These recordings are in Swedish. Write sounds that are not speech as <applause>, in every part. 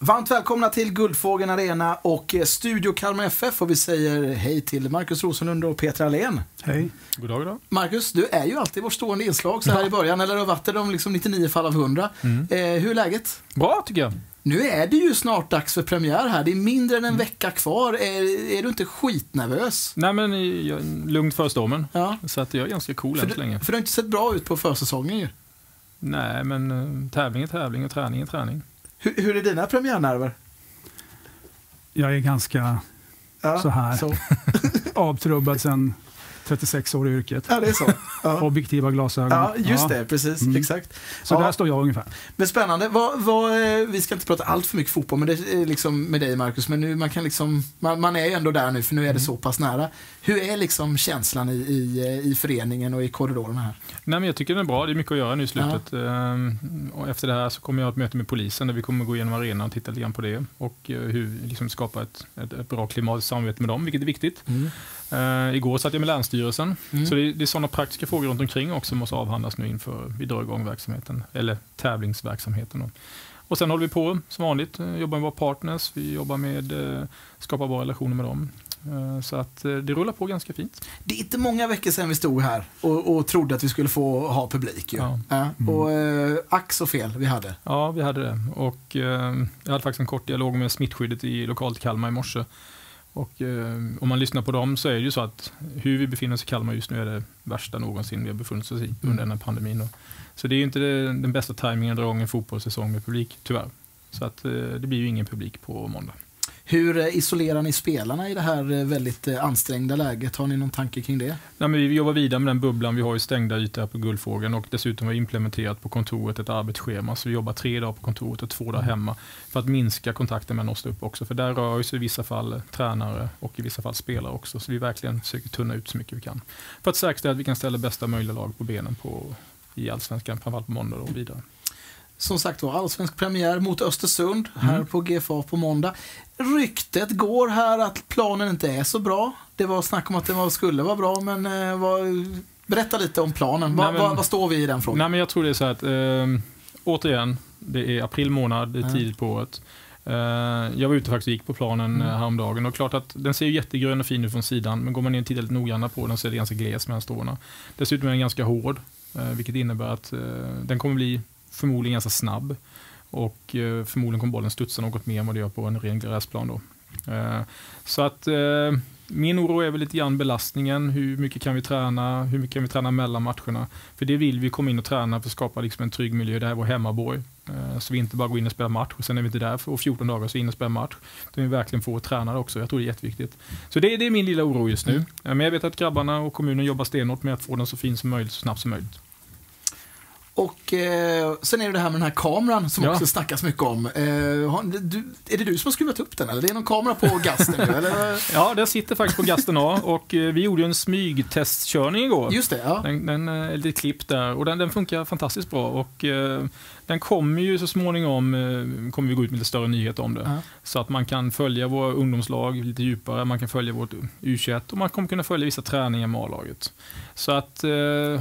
Varmt välkomna till Guldfågeln Arena och eh, Studio Kalmar FF och vi säger hej till Markus Rosenlund och Peter Allén. Hej. God dag, god dag. Marcus, du är ju alltid vårt stående inslag så här i början, eller har varit det de liksom 99 fall av 100. Mm. Eh, hur är läget? Bra tycker jag. Nu är det ju snart dags för premiär här. Det är mindre än en vecka kvar. Är, är du inte skitnervös? Nej men jag, lugnt för stormen. Ja. Så att jag är ganska cool För än så länge. för du har inte sett bra ut på försäsongen ju. Nej men eh, tävling är tävling och träning är träning. Hur, hur är dina premiärnerver? Jag är ganska Ja, Så här. Så. <laughs> avtrubbad sedan 36 år i yrket. Ja, det är så. Ja, <laughs> Objektiva glasögon. ja just Ja. det. Precis. Mm. Exakt. Så Ja. där står jag ungefär. Men spännande. Vad, vad, eh, vi ska inte prata allt för mycket fotboll men det är liksom med dig Marcus, men nu, man, kan liksom, man, man är ju ändå där nu för nu är det så pass nära. Hur är liksom känslan i, i, eh, i föreningen och i korridorerna här? Nej men jag tycker den är bra. Det är mycket att göra nu i slutet. Ehm, Och efter det här så kommer jag ha ett möte med polisen där vi kommer gå igenom arenan och titta lite grann på det. Och eh, hur liksom skapa ett, ett, ett bra klimat i samarbete med dem, vilket är viktigt. Eh, igår satt jag med Länsstyrelsen. Mm. Så det, det är sådana praktiska frågor runt omkring också som måste avhandlas nu inför vi drar igång verksamheten, eller tävlingsverksamheten. Då. Och sen håller vi på som vanligt, eh, jobbar med våra partners, vi jobbar med eh, skapa bra relationer med dem. Så att det rullar på ganska fint. Det är inte många veckor sedan vi stod här och, och trodde att vi skulle få ha publik. Ju. Ja. Ja, och eh, ack så fel vi hade. Ja, vi hade det. Och, eh, jag hade faktiskt en kort dialog med smittskyddet i lokalt Kalmar i morse. Och, eh, om man lyssnar på dem så är det ju så att hur vi befinner oss i Kalmar just nu är det värsta någonsin vi har befunnit oss i under den här pandemin. Då. Så det är ju inte det, den bästa tajmingen att dra igång en fotbollssäsong med publik, tyvärr. Så att, eh, det blir ju ingen publik på måndag. Hur eh, isolerar ni spelarna i det här eh, väldigt eh, ansträngda läget? Har ni någon tanke kring det? Nej, men vi jobbar vidare med den bubblan. Vi har ju stängda ytor på Guldfågeln och dessutom har vi implementerat på kontoret ett arbetsschema. Så vi jobbar tre dagar på kontoret och två dagar hemma för att minska kontakten mellan oss upp också. För där rör sig i vissa fall tränare och i vissa fall spelare också. Så vi verkligen försöker tunna ut så mycket vi kan. För att säkerställa att vi kan ställa bästa möjliga lag på benen på, i Allsvenskan, framförallt på måndag och vidare. Som sagt var, allsvensk premiär mot Östersund här på GFA på måndag. Ryktet går här att planen inte är så bra. Det var snack om att den var, skulle vara bra, men eh, vad, berätta lite om planen. Vad, vad, vad står vi i den frågan? Nej, men jag tror det är så här att, eh, återigen, det är april månad, det är tidigt på året. Eh, jag var ute och faktiskt gick på planen Mm. mm. häromdagen och klart att den ser ju jättegrön och fin ut från sidan, men går man ner och tittar lite noggrannare på den så är det ganska gles mellan stråna. Dessutom är den ganska hård, eh, vilket innebär att eh, den kommer bli förmodligen ganska snabb. Och eh, förmodligen kommer bollen studsa något mer än vad det gör på en ren gräsplan. Då. Eh, så att eh, min oro är väl lite grann belastningen. Hur mycket kan vi träna? Hur mycket kan vi träna mellan matcherna? För det vill vi komma in och träna för att skapa liksom en trygg miljö. Det här är vår hemmaborg. Så vi inte bara går in och spelar match och sen är vi inte där för 14 dagar så in och spelar match. Utan vi verkligen får träna också. Jag tror det är jätteviktigt. Så det, det är min lilla oro just nu. Mm. Men jag vet att grabbarna och kommunen jobbar stenhårt med att få den så fin som möjligt så snabbt som möjligt. Och eh, sen är det det här med den här kameran som Ja. också snackas mycket om. Eh, har, du, är det du som har skruvat upp den eller? Det är någon kamera på gasten nu eller? <laughs> Ja, den sitter faktiskt på Gasten A och eh, vi gjorde ju en smygtestkörning igår. Just det, ja. Den, den eh, lite klipp där och den, den funkar fantastiskt bra. Och, eh, den kommer ju så småningom eh, kommer vi gå ut med lite större nyheter om det. Ja. Så att man kan följa våra ungdomslag lite djupare, man kan följa vårt U21 och man kommer kunna följa vissa träningar med A-laget. Så att eh,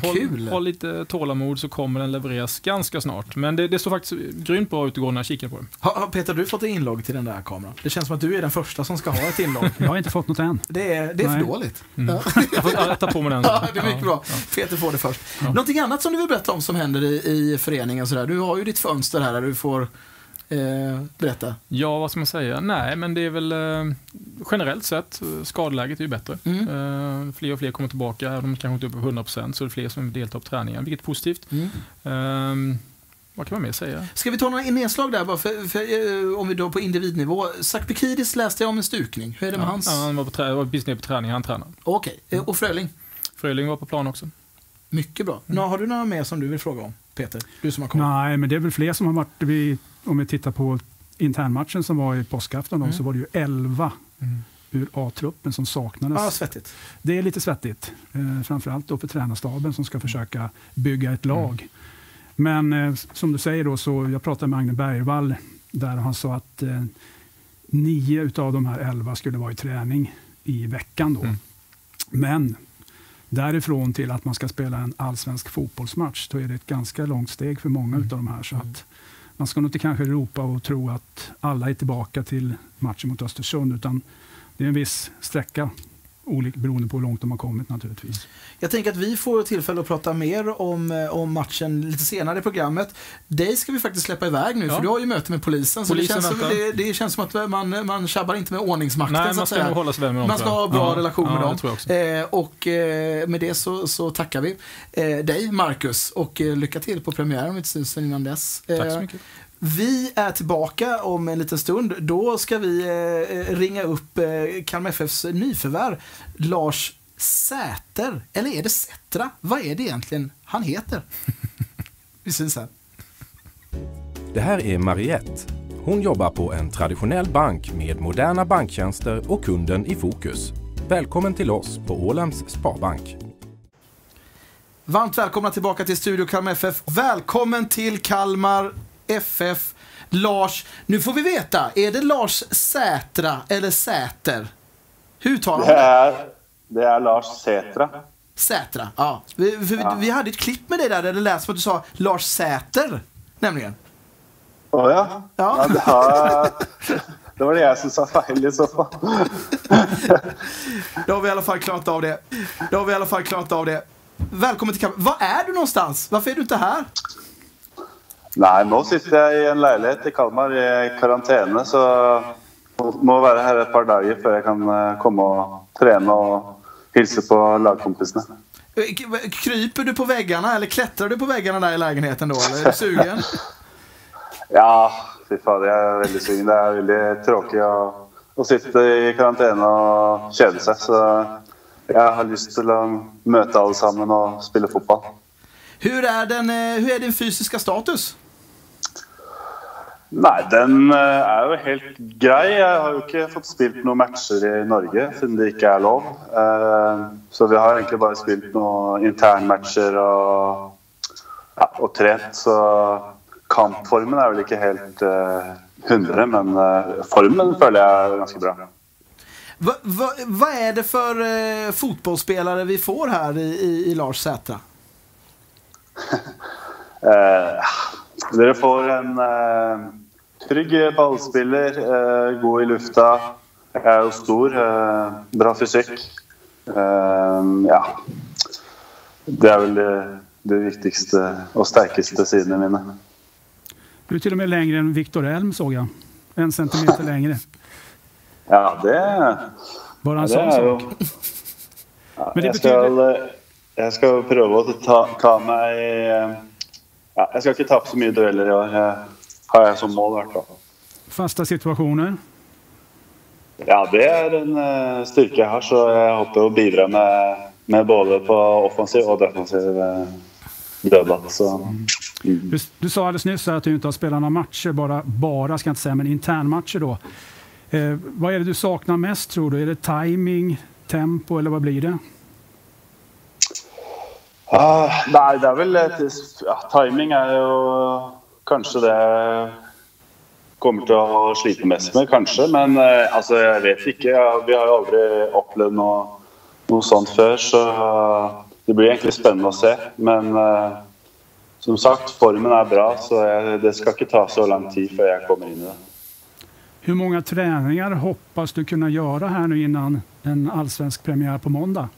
håll, håll lite tålamod så kommer den levereras ganska snart. Men det, det står faktiskt grymt bra ut igår när jag kikade på det. Har, har Peter, du fått inlogg till den där kameran? Det känns som att du är den första som ska ha ett inlogg. <laughs> Jag har inte fått något än. Det är, det är för dåligt. Mm. Ja. <laughs> Jag får ta på mig den. Ja, det är mycket Ja, bra. ja. Peter får det först. Ja. Någonting annat som du vill berätta om som händer i, i föreningen? Sådär. Du har ju ditt fönster här där du får eh, berätta. Ja, vad ska man säga? Nej, men det är väl eh, generellt sett, eh, skadeläget är ju bättre. Mm. Eh, fler och fler kommer tillbaka, de kanske inte är uppe på 100% så är det fler som deltar på träningen, vilket är positivt. Mm. Ehm, vad kan man mer säga? Ska vi ta några nedslag där bara för, för, eh, om vi då på individnivå. Sakpikidis läste jag om en stukning. Hur är det med Ja, hans? han var, på trä- var precis nere på träning, han tränar. Okej, Eh, och Fröling? Fröling var på plan också. Mycket bra. Nå, har du några mer som du vill fråga om, Peter? Du som har kommit. Nej, men det är väl fler som har varit, vi, om vi tittar på internmatchen som var i påskafton, Mm. så var det ju 11 ur A-truppen som saknades. Ja, svettigt. Det är lite svettigt, eh, framförallt då för tränarstaben som ska försöka bygga ett lag. Men eh, som du säger, då, så jag pratade med Agne Bergvall där han sa att eh, nio utav de här elva skulle vara i träning i veckan. Då. Mm. Men därifrån till att man ska spela en allsvensk fotbollsmatch, då är det ett ganska långt steg för många Mm. utav de här. Så att man ska nog inte kanske ropa och tro att alla är tillbaka till matchen mot Östersund, utan det är en viss sträcka olika, beroende på hur långt de har kommit naturligtvis. Jag tänker att vi får tillfälle att prata mer om, eh, om matchen lite senare i programmet. Dig ska vi faktiskt släppa iväg nu, Ja. för du har ju möte med polisen. Så Polisen det, känns som, det, det känns som att man, man tjabbar inte med ordningsmakten. Nej, så man att ska säga. nog hålla sig väl med dem. Man ska ha bra ja, relation med ja, dem. Det tror jag också. Eh, och eh, med det så, så tackar vi eh, dig, Marcus, och eh, lycka till på premiären om inte tusen innan dess. Tack så Eh, mycket. Vi är tillbaka om en liten stund. Då ska vi eh, ringa upp eh, Kalmar FFs nyförvärv, Lars Säter. Eller är det Sätra? Vad är det egentligen han heter? <laughs> Vi syns sen. Det här är Mariette. Hon jobbar på en traditionell bank med moderna banktjänster och kunden i fokus. Välkommen till oss på Ålands Sparbank. Varmt välkomna tillbaka till Studio Kalmar FF. Välkommen till Kalmar FF. Lars, nu får vi veta, är det Lars Sätra eller Säter? Hur talar man Det är, det är Lars Sätra. Sätra, ja. Vi, vi, vi hade ett klipp med dig där, där det lät som att du sa Lars Säter, nämligen. Åh ja? Ja. ja det, har, det var det jag som sa fel i så fall. Då har vi i alla fall klarat av det. Då har vi i alla fall klarat av det. Välkommen till Kalmar. Var är du någonstans? Varför är du inte här? Nej, nu sitter jag i en lägenhet i Kalmar i karantän så jag må vara här ett par dagar för jag kan eh, komma och träna och hälsa på lagkompisarna. Kryper du på väggarna eller klättrar du på väggarna där i lägenheten då? Eller är du sugen? <laughs> Ja, fy fan, jag är väldigt sugen. Det är väldigt tråkigt att, att sitta i karantän och känna sig. Så jag har lust till att möta allesammans och spela fotboll. Hur är, den, eh, hur är din fysiska status? Nei, den eh, er jo helt grei. Jeg har jo ikke fått spilt noen matcher i Norge siden det ikke er lov. Eh, Så vi har egentlig bare spilt noen internmatcher og, ja, og trent. Så kampformen er vel ikke helt eh, 100, men eh, formen føler jeg er ganske bra. Va, va, vad är det för eh, fotbollsspelare vi får här i, i, i Lars Sätra? <laughs> Eh, dere får en eh, trygg ballspiller, eh, god i lufta. Jeg er jo stor, eh, bra fysikk. Eh, ja. Det er vel det, det viktigste og sterkeste sidene mine. Du är till och med längre än Viktor Elm såg jag. En centimeter längre. Ja, det, Bara en sån sak. ja, Men det jeg, skal, eh, jeg skal prøve å ta, ta meg eh, ja, Jeg skal ikke tape så mye dueller i år, eh, har jeg som mål. i hvert fall. Ja, det er en eh, styrke jeg har, så jeg håper å bidra med, med både på offensiv og defensiv uh, dødball. Så mm. Du, du sa alldeles nyss att du inte har spelat några matcher, bara, bara ska jag inte säga, men internmatcher då. Eh, vad är det du saknar mest tror du? Är det timing, tempo eller vad blir det? Ah, Nei, det er vel et, ja, Timing er jo kanskje det kommer til å slite mest med, kanskje. Men eh, altså, jeg vet ikke. Ja, vi har jo aldri opplevd noe, noe sånt før, så det blir egentlig spennende å se. Men eh, som sagt, formen er bra, så jeg, det skal ikke ta så lang tid før jeg kommer inn i det. Hur många träningar hoppas du kunna göra här nu innan en allsvensk premiär på måndag?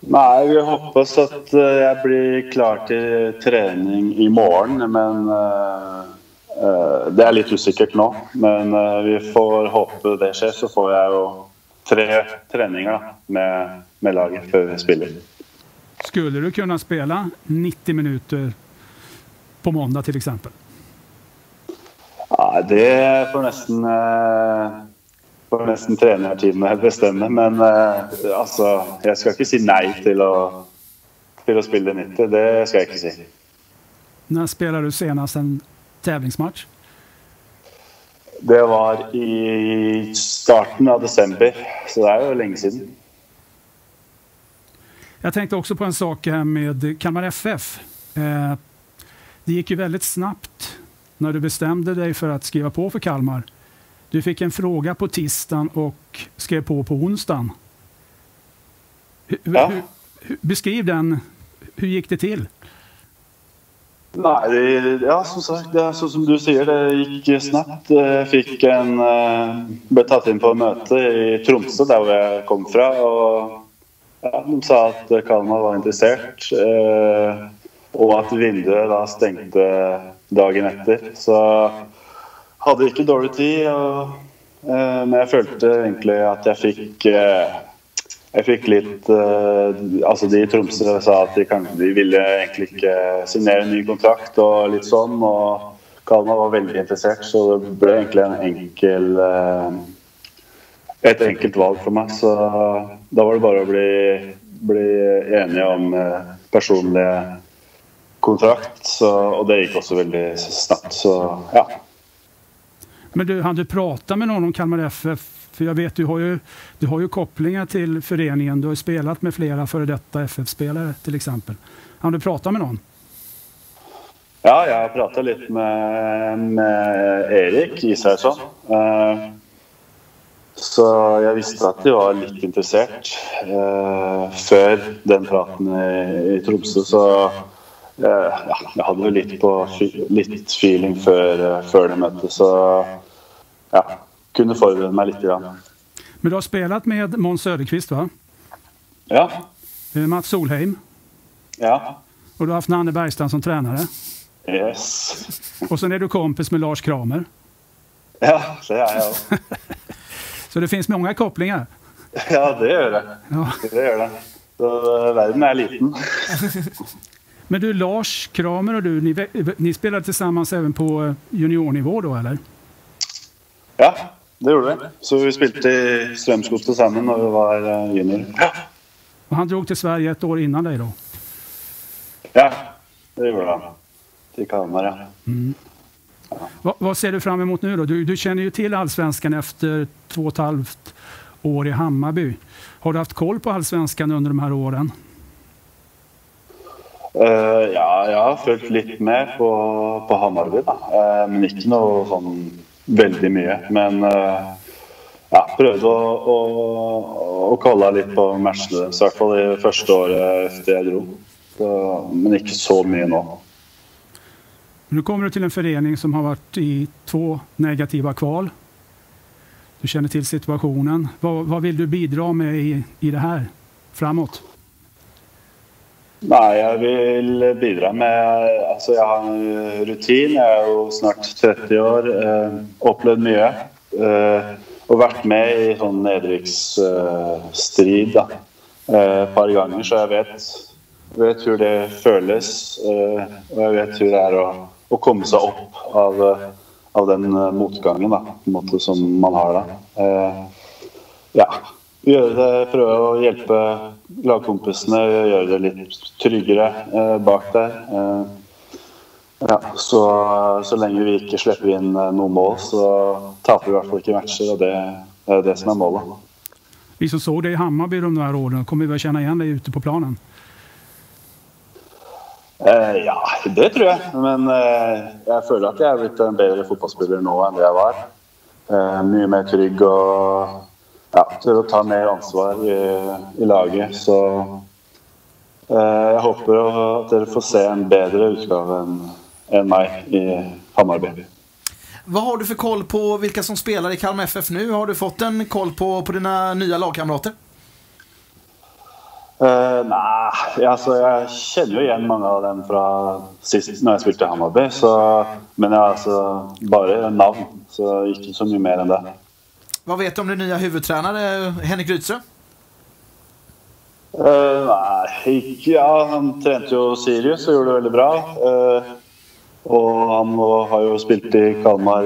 Nei, vi hoppas at eh, jeg blir klar til trening i morgen, men eh, eh, Det er litt usikkert nå. Men vi får håpe det skjer, så får jo tre treninger da, med, med laget før vi spiller. Skulle du kunna spela 90 minuter på måndag till exempel? Ja, det får nesten eh, får nesten trenerteamet bestemme. Men eh, altså, jeg skal ikke si nei til å, til å spille 90. Det skal jeg ikke si. När spelade du senast en tävlingsmatch? Det var i starten av desember, så det er jo lenge siden. Jag tänkte också på en sak här med Kalmar FF. Eh, det gick ju väldigt snabbt när du bestämde dig för att skriva på för Kalmar. Du fick en fråga på tisdagen och skrev på på onsdagen. Hur, Ja. hur, beskriv den. Hur gick det till? Nei, det, ja, som sagt, det er sånn som du sier, det gikk snabbt. Jeg fikk en eh, Ble tatt inn på et møte i Tromsø, der hvor jeg kom fra. Og ja, de sa at Kalmar var interessert. Eh, og at vinduet da stengte dagen etter. Så hadde ikke dårlig tid. Og, eh, men jeg følte egentlig at jeg fikk eh, jeg fikk litt uh, Altså, de i Tromsø sa at de, kan, de, ville egentlig ikke signere en ny kontrakt og litt sånn. Og Kalmar var veldig interessert, så det ble egentlig en enkel eh, et enkelt valg for meg. Så da var det bare å bli, bli enige om uh, personlig kontrakt. Så, og det gikk også veldig snabbt, så ja. Men du, hann du prata med någon om Kalmar FF För jag vet, du har, ju, du har ju kopplingar till föreningen. Du har ju spelat med flera före detta FF-spelare till exempel. Har du pratat med någon? Ja, jag har pratat lite med, med Erik Israelsson. Uh, så jag visste att de var lite intresserade uh, för den praten i, i Tromsø. Så ja, jag hade väl lite, på, lite feeling för, för det mötet. Så ja, kunde förbereda mig lite grann. Men du har spelat med Måns Söderqvist va? Ja. Mats Solheim? Ja. Och du har haft Nanne Bergstrand som tränare? Yes. Och sen är du kompis med Lars Kramer? Ja, det är jag. <laughs> Så det finns många kopplingar? Ja, det gör det. Ja. Det gör det. Så världen är liten. <laughs> Men du, Lars Kramer och du, ni, ni spelade tillsammans även på juniornivå då, eller? Ja, det gjorde vi. Så vi spilte i Strømsgodset sammen når vi var eh, junior. Ja. Och han drog till Sverige ett år innan dig då? Ja, det gjorde han. Till Kalmar, ja. Mm. ja. Vad, vad, ser du fram emot nu då? Du, du, känner ju till allsvenskan efter två och ett halvt år i Hammarby. Har du haft koll på allsvenskan under de här åren? Uh, ja, jag har följt litt med på, på Hammarby, da. Uh, men inte noe sånn veldig mye. Men uh, ja, prøvde å, å, å kolla litt på matchene deres, i hvert fall det første året etter jag dro. Så, men inte så mycket nu. Nu kommer du till en förening som har varit i två negativa kval. Du känner till situationen. Vad, vad vill du bidra med i, i det här framåt? Nej, jag vill bidra med alltså Jag har rutin. Jag är ju snart 30 år. Eh, upplevt mycket. Eh, och varit med i sån nedrykksstrid eh, eh, ett par gånger, så jag vet, vet hur det känns. Eh, och jag vet hur det är att, att komma sig upp av, av den motgången da, som man har. Då. Eh, ja, Gjøre det, prøve å hjelpe lagkompisene, gjøre det litt tryggere eh, bak der. Eh, ja, så, så, lenge vi ikke slipper inn eh, noen mål, så taper vi i hvert fall ikke matcher. og Det är det som är målet. Vi som såg dig i Hammarby de här åren, kommer vi att känna igen dig ute på planen? Eh, ja, det tror jag. Men eh, jag känner att jag har blivit en bättre fotbollsspelare nu än det jag var. Eh, mycket mer trygg och ja, til å ta mer ansvar i, i laget. Så eh, jeg håper at dere får se en bättre utgave än en meg i Hammarby. Vad har du för koll på vilka som spelar i Kalmar FF nu? Har du fått en koll på, på dina nya lagkamrater? Uh, nej, alltså jag känner ju igen många av dem från sist när jag spelade i Hammarby. Så, men jag har alltså bara namn, så inte så mycket mer än det. Vad vet du om din nya huvudtränare Henrik Rydström? Uh, nej, ja, han tränade ju Sirius och gjorde det väldigt bra. Uh, och han har ju spelat i Kalmar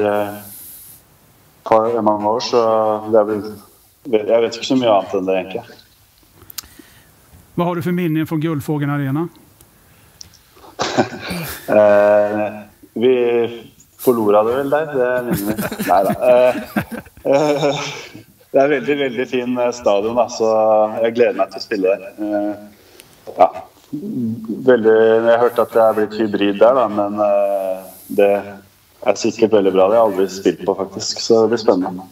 uh, många år, så det är väl, jag vet inte så mycket annat än det egentligen. Vad har du för minnen från Guldfågeln Arena? uh, <laughs> vi förlorade väl där, det minner. Nej, då. Eh, eh, det är väldigt, väldigt fin eh, stadion, så jag gläder mig till att spela där. Ja, väldigt, jag har hört att det har blivit hybrid där, då, men det är säkert väldigt bra. Det har jag aldrig spelat på faktiskt, så det blir spännande.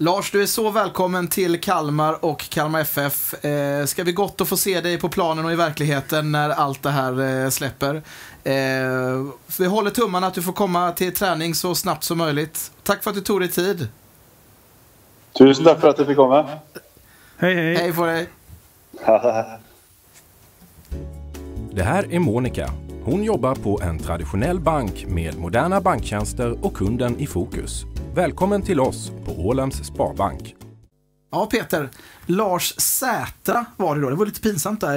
Lars, du är så välkommen till Kalmar och Kalmar FF. Eh, ska vi gott att få se dig på planen och i verkligheten när allt det här eh, släpper. Eh, vi håller tummarna att du får komma till träning så snabbt som möjligt. Tack för att du tog dig tid. Tusen tack för att du fick komma. Hej, hej. Hej på dig. <laughs> Det här är Monica. Hon jobbar på en traditionell bank med moderna banktjänster och kunden i fokus. Välkommen till oss på Ålands Sparbank. Ja, Peter. Lars Sätra var det då. Det var lite pinsamt där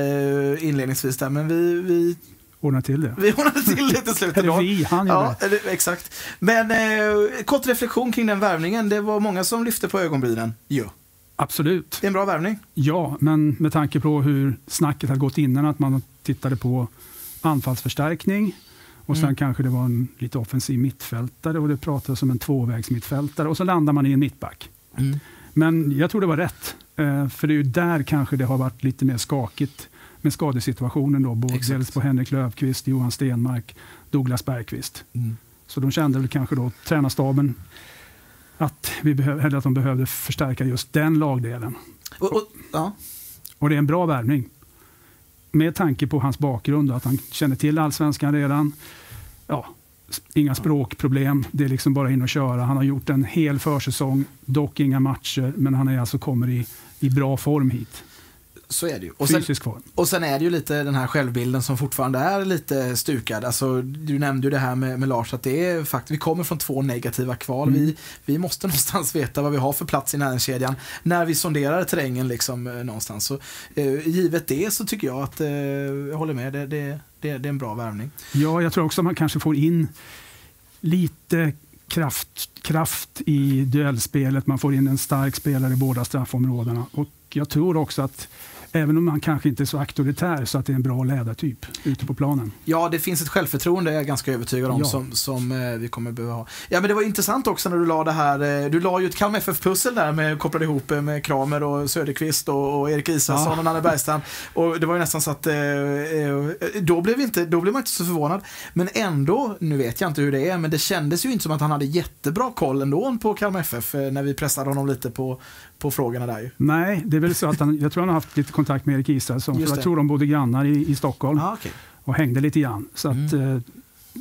eh, inledningsvis där, men vi, vi, Ordna till det. vi ordnade till det till slut. <laughs> Eller vi, han gjorde Ja, eller, exakt. Men eh, kort reflektion kring den värvningen. Det var många som lyfte på ögonbrynen. Jo. Absolut. Det är en bra värvning. Ja, men med tanke på hur snacket hade gått innan, att man tittade på anfallsförstärkning och sen Mm. kanske det var en lite offensiv mittfältare och det pratades om en tvåvägsmittfältare och så landar man i en mittback. Men jag tror det var rätt, eh, för det är ju där kanske det har varit lite mer skakigt med skadesituationen. Då, både Exakt. dels på Henrik Löfqvist, Johan Stenmark, Douglas Bergqvist. Mm. Så de kände väl kanske då, tränarstaben, att, vi behöv, att de behövde förstärka just den lagdelen. Och, och, ja. Och det är en bra värvning. Med tanke på hans bakgrund, att han känner till allsvenskan redan. Ja, inga språkproblem, det är liksom bara in och köra. Han har gjort en hel försäsong, dock inga matcher, men han är alltså kommer i, i bra form hit. Så är det ju. Och sen, Fysisk form. och sen är det ju lite den här självbilden som fortfarande är lite stukad. Alltså, du nämnde ju det här med, med Lars, att det är faktiskt, vi kommer från två negativa kval. Mm. Vi, vi måste <laughs> någonstans veta vad vi har för plats i näringskedjan när vi sonderar terrängen liksom, eh, någonstans. Så, eh, givet det så tycker jag att, eh, jag håller med, det, det, det, det är en bra värvning. Ja, jag tror också att man kanske får in lite kraft, kraft i duellspelet. Man får in en stark spelare i båda straffområdena. Och jag tror också att även om man kanske inte är så auktoritär så att det är en bra ledartyp ute på planen. Ja, det finns ett självförtroende, är jag ganska övertygad om, Ja. som, som eh, vi kommer behöva ha. Ja, men det var intressant också när du la det här, eh, du la ju ett Kalmar FF-pussel där med, kopplade ihop eh, med Kramer och Söderqvist och, och Erik Isaksson Ja. och Nanne Bergstrand. Och det var ju nästan så att, då, blev vi inte, då blev man inte så förvånad. Men ändå, nu vet jag inte hur det är, men det kändes ju inte som att han hade jättebra koll ändå på Kalmar FF när vi pressade honom lite på, på frågorna där ju. Nej, det är väl så att han, jag tror han har haft lite kontakt med Erik Israelsson. För jag tror de bodde grannar i, i Stockholm Ah, okay. och hängde lite grann. Så att, Mm.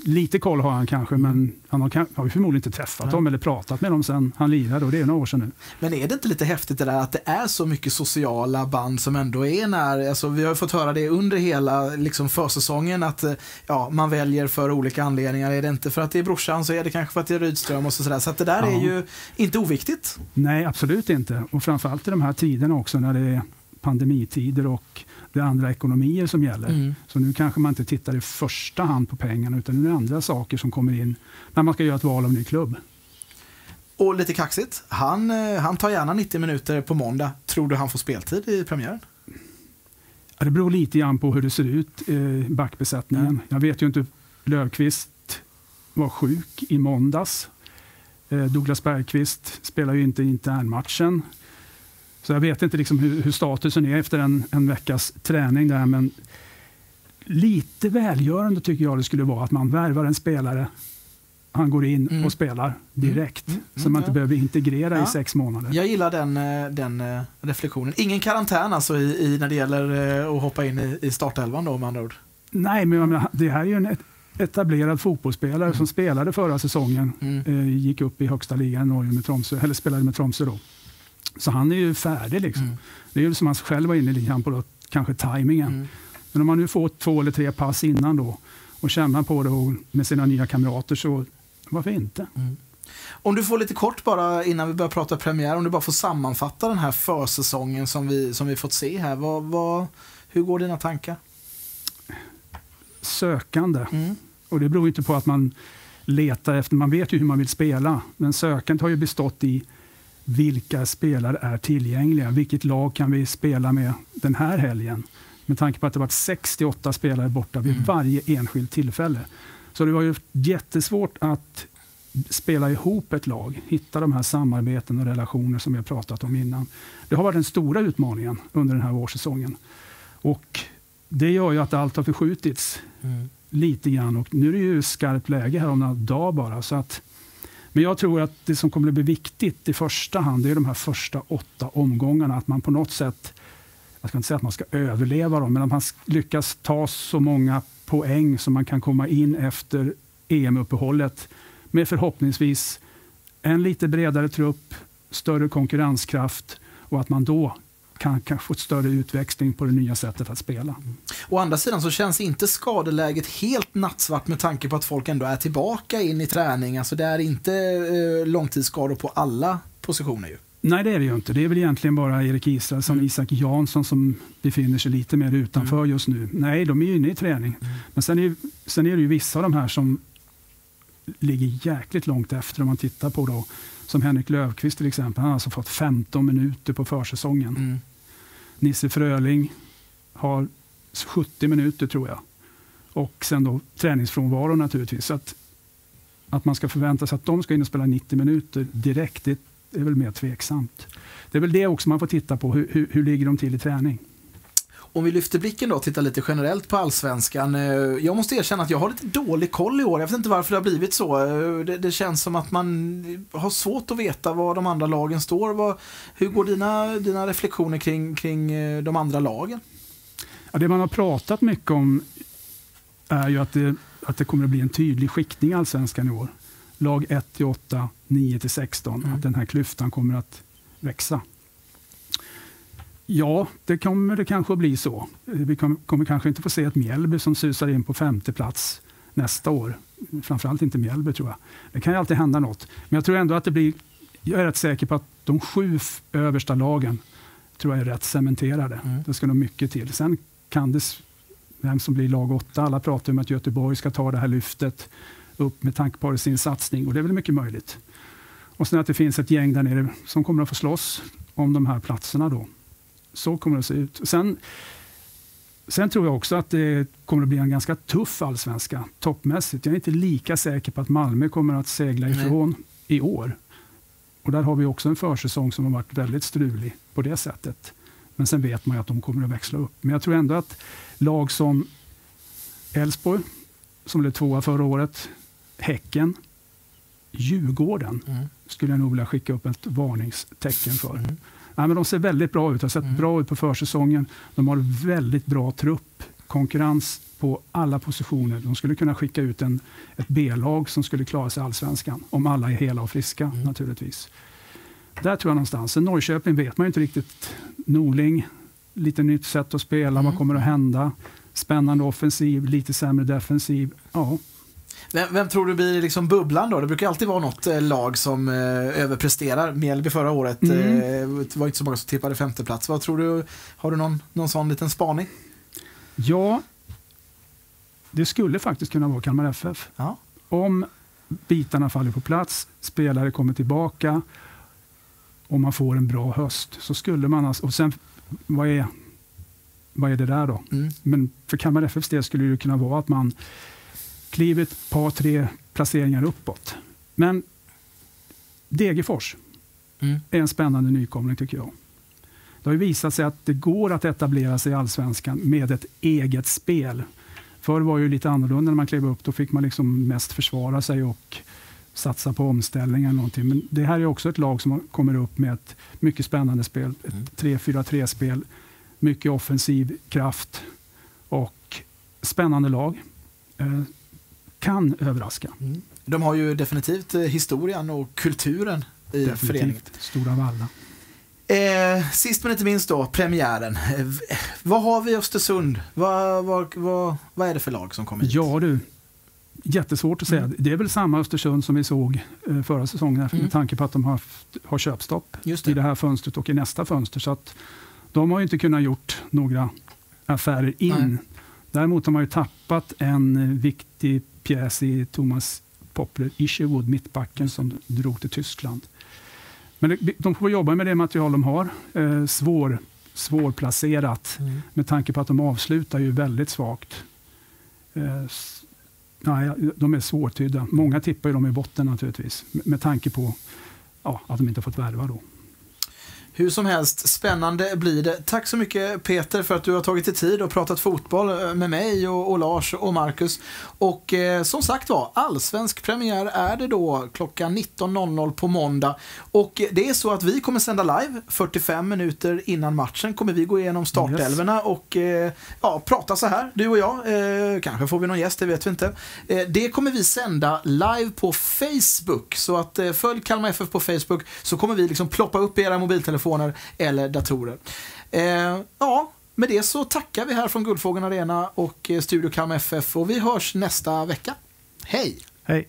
Lite koll har han kanske, men han har, har ju förmodligen inte träffat Nej. dem eller pratat med dem sen han lirade och det är några år sedan nu. Men är det inte lite häftigt det där att det är så mycket sociala band som ändå är när, alltså vi har fått höra det under hela liksom försäsongen att eh, ja, man väljer för olika anledningar. Är det inte för att det är brorsan så är det kanske för att det är Rydström och så sådär. Så att det där är Ja. ju inte oviktigt. Nej, absolut inte. Och framförallt i de här tiderna också när det är pandemitider och det är andra ekonomier som gäller. Mm. Så nu kanske man inte tittar i första hand på pengarna utan det är andra saker som kommer in när man ska göra ett val av ny klubb. Och lite kaxigt, han, eh, han tar gärna 90 minuter på måndag. Tror du han får speltid i premiären? Ja, Det beror lite grann på hur det ser ut i backbesättningen. Mm. Jag vet ju inte, Löfqvist var sjuk i måndags. Eh, Douglas Bergqvist spelar ju inte internmatchen. Så jag vet inte liksom hur, hur statusen är efter en, en veckas träning där. Men lite välgörande tycker jag det skulle vara att man värvar en spelare. Han går in Mm. och spelar direkt. Mm. Så man Mm, inte ja. behöver integrera Ja. i sex månader. Jag gillar den, eh, den eh, reflektionen. Ingen karantän alltså i, i när det gäller eh, att hoppa in i, i startelvan då med andra ord. Nej, men menar, det här är ju en et- etablerad fotbollsspelare som spelade förra säsongen. Mm. Eh, gick upp i högsta ligan i Norge med Tromsö, eller spelade med Tromsö då. Så han är ju färdig liksom. Mm. Det är ju som han själv var inne lite på, då, kanske tajmingen. Mm. Men om man nu får två eller tre pass innan då och känna på det och med sina nya kamrater så varför inte? Om du får lite kort bara innan vi börjar prata premiär, om du bara får sammanfatta den här försäsongen som vi, som vi fått se här. Vad, vad, hur går dina tankar? Sökande. Mm. Och det beror inte på att man letar efter, man vet ju hur man vill spela. Men sökandet har ju bestått i vilka spelare är tillgängliga? Vilket lag kan vi spela med den här helgen? Med tanke på att det varit 68 spelare borta vid Mm. varje enskilt tillfälle. Så det var ju jättesvårt att spela ihop ett lag, hitta de här samarbeten och relationer som vi har pratat om innan. Det har varit den stora utmaningen under den här vårsäsongen. Och det gör ju att allt har förskjutits Mm. lite grann och nu är det ju skarpt läge här om några dagar bara. Så att men jag tror att det som kommer att bli viktigt i första hand, det är de här första åtta omgångarna. Att man på något sätt, jag ska inte säga att man ska överleva dem, men att man lyckas ta så många poäng som man kan komma in efter EM-uppehållet med förhoppningsvis en lite bredare trupp, större konkurrenskraft och att man då kan, kan få ett större utväxling på det nya sättet att spela. Å andra sidan så känns inte skadeläget helt nattsvart med tanke på att folk ändå är tillbaka in i träning. Alltså det är inte eh, långtidsskador på alla positioner ju. Nej, det är det ju inte. Det är väl egentligen bara Erik Israelsson och mm. Isak Jansson som befinner sig lite mer utanför mm. just nu. Nej, de är ju inne i träning. Mm. Men sen är, sen är det ju vissa av de här som ligger jäkligt långt efter om man tittar på då, som Henrik Löfqvist till exempel. Han har alltså fått 15 minuter på försäsongen. Mm. Nisse Fröling har 70 minuter tror jag. Och sen då träningsfrånvaro naturligtvis. Så att, att man ska förvänta sig att de ska in och spela 90 minuter direkt, det är väl mer tveksamt. Det är väl det också man får titta på. Hur, hur, hur ligger de till i träning? Om vi lyfter blicken då och tittar lite generellt på allsvenskan. Eh, jag måste erkänna att jag har lite dålig koll i år. Jag vet inte varför det har blivit så. Eh, det, det känns som att man har svårt att veta var de andra lagen står. Vad, hur går dina, dina reflektioner kring, kring eh, de andra lagen? Ja, det man har pratat mycket om är ju att det, att det kommer att bli en tydlig skiktning i allsvenskan i år. Lag 1 till 8, 9 till 16. Mm. Att den här klyftan kommer att växa. Ja, det kommer det kanske att bli så. Vi kommer kanske inte få se ett Mjällby som susar in på femte plats nästa år. Framförallt inte Mjällby tror jag. Det kan ju alltid hända något. Men jag tror ändå att det blir... Jag är rätt säker på att de sju översta lagen tror jag är rätt cementerade. Mm. Det ska nog mycket till. Sen kan det... Vem som blir lag åtta. Alla pratar om att Göteborg ska ta det här lyftet upp med tanke på sin satsning och det är väl mycket möjligt. Och sen att det finns ett gäng där nere som kommer att få slåss om de här platserna då. Så kommer det att se ut. Sen, sen tror jag också att det kommer att bli en ganska tuff allsvenska toppmässigt. Jag är inte lika säker på att Malmö kommer att segla ifrån Nej. i år. Och där har vi också en försäsong som har varit väldigt strulig på det sättet. Men sen vet man ju att de kommer att växla upp. Men jag tror ändå att lag som Elfsborg, som blev tvåa förra året, Häcken, Djurgården mm. skulle jag nog vilja skicka upp ett varningstecken för. Mm. Ja, men de ser väldigt bra ut. har sett mm. bra ut på försäsongen. De har väldigt bra trupp. Konkurrens på alla positioner. De skulle kunna skicka ut en, ett B-lag som skulle klara sig allsvenskan. Om alla är hela och friska mm. naturligtvis. Där tror jag någonstans. Sen Norrköping vet man ju inte riktigt. Norling, lite nytt sätt att spela. Mm. Vad kommer att hända? Spännande offensiv, lite sämre defensiv. Ja, vem, vem, tror du blir liksom bubblan då? Det brukar alltid vara något eh, lag som eh, överpresterar. Mjällby förra året mm. eh, det var inte så många som tippade femteplats. Vad tror du? Har du någon, någon sån liten spaning? Ja, det skulle faktiskt kunna vara Kalmar FF. Ja. Om bitarna faller på plats, spelare kommer tillbaka och man får en bra höst så skulle man... Alltså, och sen, vad är, vad är det där då? Mm. Men för Kalmar FFs del skulle det kunna vara att man kliver ett par, tre placeringar uppåt. Men Degerfors mm. är en spännande nykomling tycker jag. Det har ju visat sig att det går att etablera sig i allsvenskan med ett eget spel. Förr var det lite annorlunda när man klev upp. Då fick man liksom mest försvara sig och satsa på omställning eller någonting. Men det här är också ett lag som kommer upp med ett mycket spännande spel. Ett mm. 3-4-3-spel, mycket offensiv kraft och spännande lag. Eh, kan överraska. Mm. De har ju definitivt eh, historien och kulturen i definitivt. föreningen. Stora Valla. Eh, sist men inte minst då, premiären. Eh, vad har vi i Östersund? Vad, vad, vad, vad är det för lag som kommer hit? Ja du, jättesvårt att säga. Mm. Det är väl samma Östersund som vi såg eh, förra säsongen mm. med tanke på att de har, har köpstopp det. i det här fönstret och i nästa fönster. Så att de har inte kunnat gjort några affärer in. Nej. Däremot har man ju tappat en viktig pjäs i Thomas Poppler Isherwood, mittbacken som drog till Tyskland. Men de får jobba med det material de har. Eh, svår, svårplacerat mm. med tanke på att de avslutar ju väldigt svagt. Eh, nej, de är svårtydda. Många tippar ju dem i botten naturligtvis med tanke på ja, att de inte fått värva då. Hur som helst, spännande blir det. Tack så mycket Peter för att du har tagit dig tid och pratat fotboll eh, med mig och, och Lars och Marcus. Och eh, som sagt var, allsvensk premiär är det då klockan 19.00 på måndag. Och det är så att vi kommer sända live 45 minuter innan matchen kommer vi gå igenom startelverna och eh, ja, prata så här, du och jag. Eh, kanske får vi någon gäst, det vet vi inte. Eh, det kommer vi sända live på Facebook. Så att eh, följ Kalmar FF på Facebook så kommer vi liksom ploppa upp era mobiltelefoner eller datorer. Eh, ja, med det så tackar vi här från Guldfågeln Arena och eh, Studio Kalmar FF och vi hörs nästa vecka. Hej! Hej!